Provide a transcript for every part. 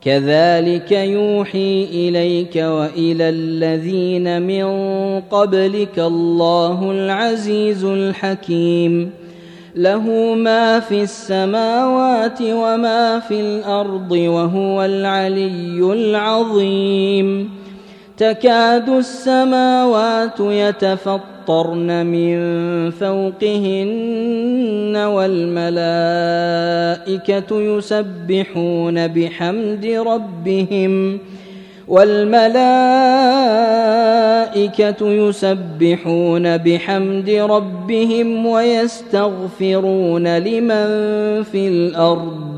كذلك يوحي إليك وإلى الذين من قبلك الله العزيز الحكيم. له ما في السماوات وما في الأرض وهو العلي العظيم. تكاد السماوات يتفطرن من فوقهن والملائكة يسبحون بحمد ربهم والملائكة يسبحون بحمد ربهم ويستغفرون لمن في الأرض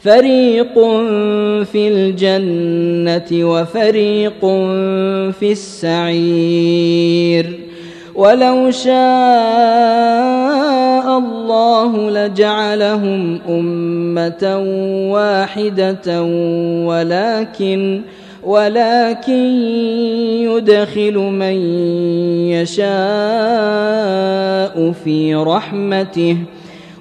فريق في الجنه وفريق في السعير ولو شاء الله لجعلهم امه واحدة ولكن ولكن يدخل من يشاء في رحمته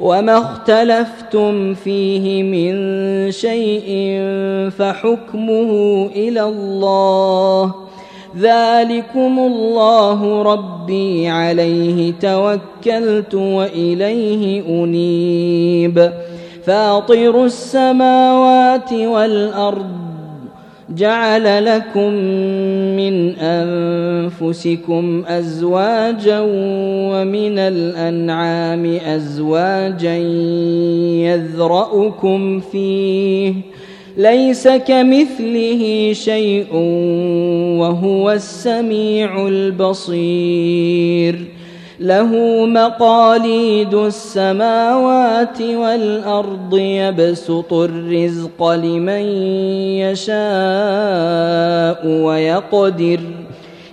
وما اختلفتم فيه من شيء فحكمه إلى الله ذلكم الله ربي عليه توكلت واليه انيب فاطر السماوات والارض جعل لكم من أنفسكم أزواجا ومن الأنعام أزواجا يذرأكم فيه. ليس كمثله شيء وهو السميع البصير. له مقاليد السماوات والأرض يبسط الرزق لمن يشاء ويقدر.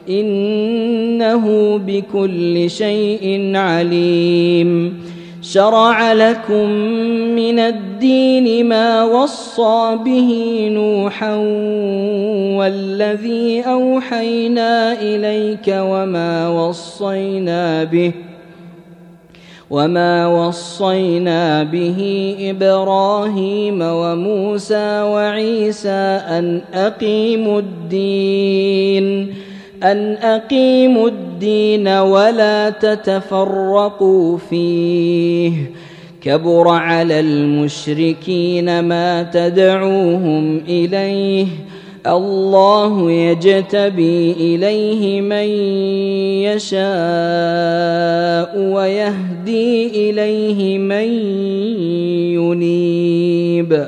إنه بكل شيء عليم. شرع لكم من الدين ما وصى به نوحا والذي أوحينا إليك وما وصينا به وما وصينا به إبراهيم وموسى وعيسى أن أقيموا الدين أن أقيموا الدين ولا تتفرقوا فيه. كبر على المشركين ما تدعوهم إليه. الله يجتبي إليه من يشاء ويهدي إليه من ينيب.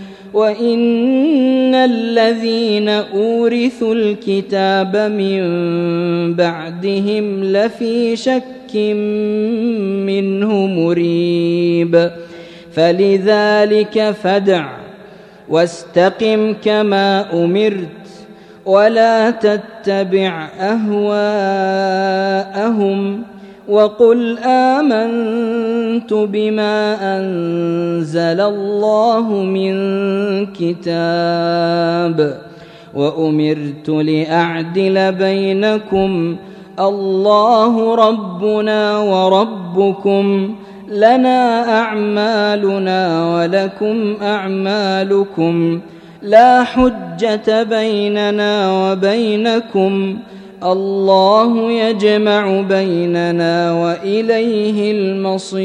وإن الذين أورثوا الكتاب من بعدهم لفي شك منه مريب فلذلك فدع واستقم كما أمرت ولا تتبع اهواءهم وقل آمنت بما أنزل الله من كتاب وأمرت لأعدل بينكم الله ربنا وربكم لنا أعمالنا ولكم أعمالكم لا حجة بيننا وبينكم الله يجمع بيننا وإليه المصير.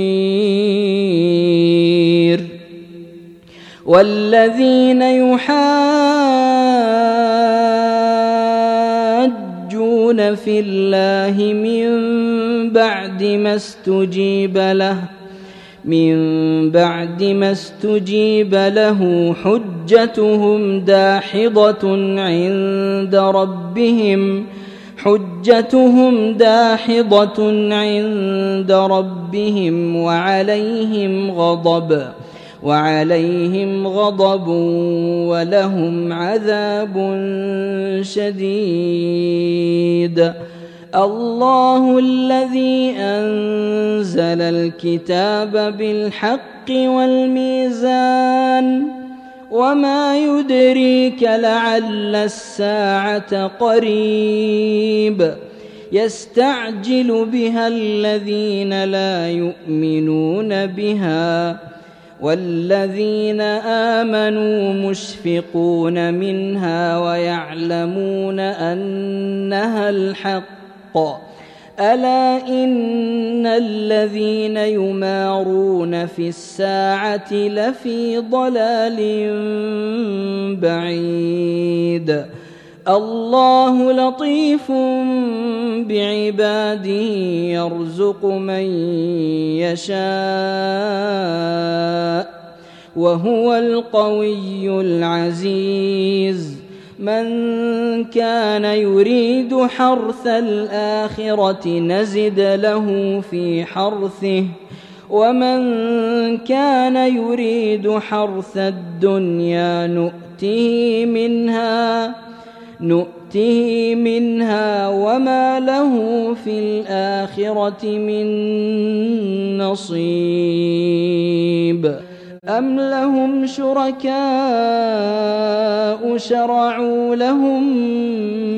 والذين يحاجون في الله من بعد ما استجيب له من بعد ما استجيب له حجتهم داحضة عند ربهم. حجتهم داحضة عند ربهم وعليهم غضب وعليهم غضب ولهم عذاب شديد. الله الذي أنزل الكتاب بالحق والميزان وما يدريك لعل الساعة قريب يستعجل بها الذين لا يؤمنون بها والذين امنوا مشفقون منها ويعلمون انها الحق ألا إن الذين يمارون في الساعة لفي ضلال بعيد. الله لطيف بعباده يرزق من يشاء وهو القوي العزيز. من كان يريد حرث الآخرة نزد له في حرثه ومن كان يريد حرث الدنيا نؤته منها نؤته منها وما له في الآخرة من نصيب. أم لهم شركاء شرعوا لهم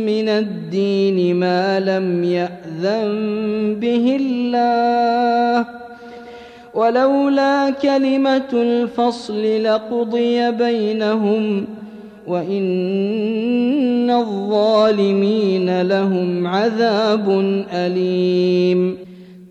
من الدين ما لم يأذن به الله ولولا كلمة الفصل لقضي بينهم وإن الظالمين لهم عذاب أليم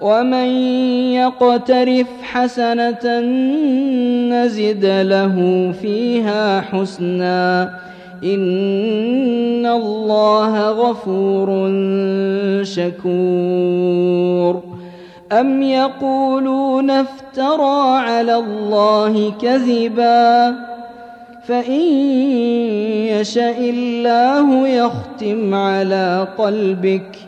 ومن يقترف حسنة نزد له فيها حسنا إن الله غفور شكور أم يقولون افترى على الله كذبا فإن يشأ الله يختم على قلبك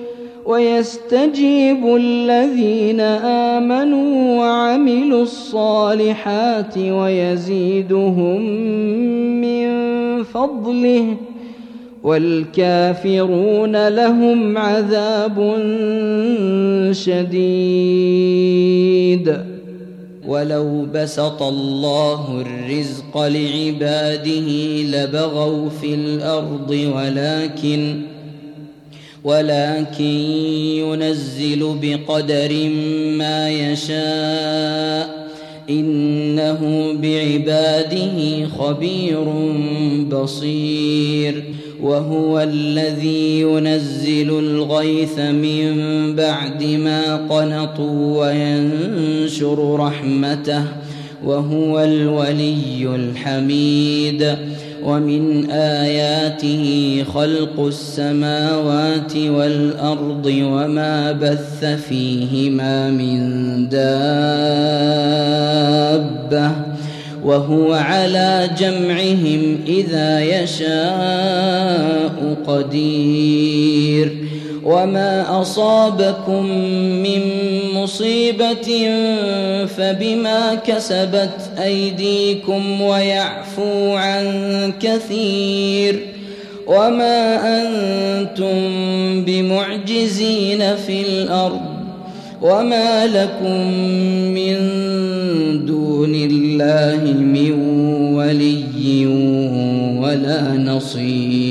ويستجيب الذين آمنوا وعملوا الصالحات ويزيدهم من فضله والكافرون لهم عذاب شديد. ولو بسط الله الرزق لعباده لبغوا في الأرض ولكن ولكن ينزل بقدر ما يشاء. إنه بعباده خبير بصير. وهو الذي ينزل الغيث من بعد ما قنطوا وينشر رحمته. وهو الولي الحميد. ومن آياته خلق السماوات والأرض وما بث فيهما من دابة وهو على جمعهم إذا يشاء قدير وما أصابكم من مصيبة فبما كسبت أيديكم ويعفو عن كثير وما أنتم بمعجزين في الأرض وما لكم من دون الله من ولي ولا نصير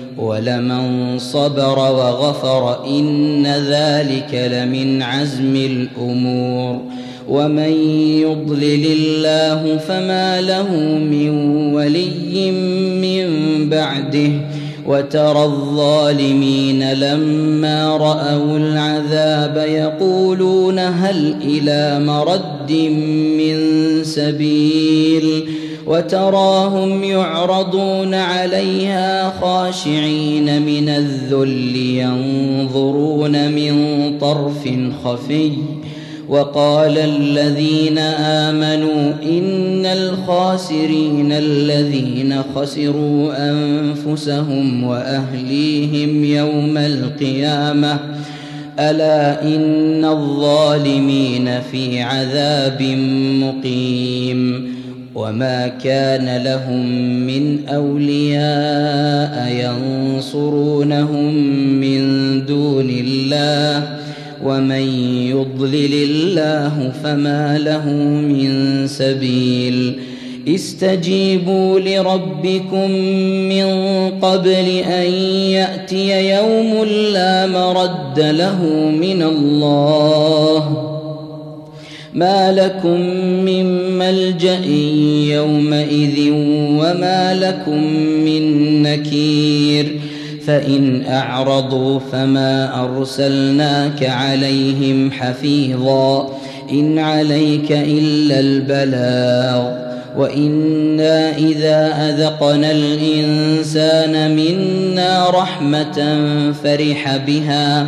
ولمن صبر وغفر إن ذلك لمن عزم الأمور. ومن يضلل الله فما له من ولي من بعده. وترى الظالمين لما رأوا العذاب يقولون هل إلى مرد من سبيل؟ وتراهم يعرضون عليها خاشعين من الذل ينظرون من طرف خفي. وقال الذين آمنوا إن الخاسرين الذين خسروا أنفسهم وأهليهم يوم القيامة. ألا إن الظالمين في عذاب مقيم. وما كان لهم من اولياء ينصرونهم من دون الله ومن يضلل الله فما له من سبيل استجيبوا لربكم من قبل ان ياتي يوم لا مرد له من الله ما لكم من ملجأ يومئذ وما لكم من نكير فإن أعرضوا فما أرسلناك عليهم حفيظا إن عليك إلا البلاغ وإنا إذا أذقنا الإنسان منا رحمة فرح بها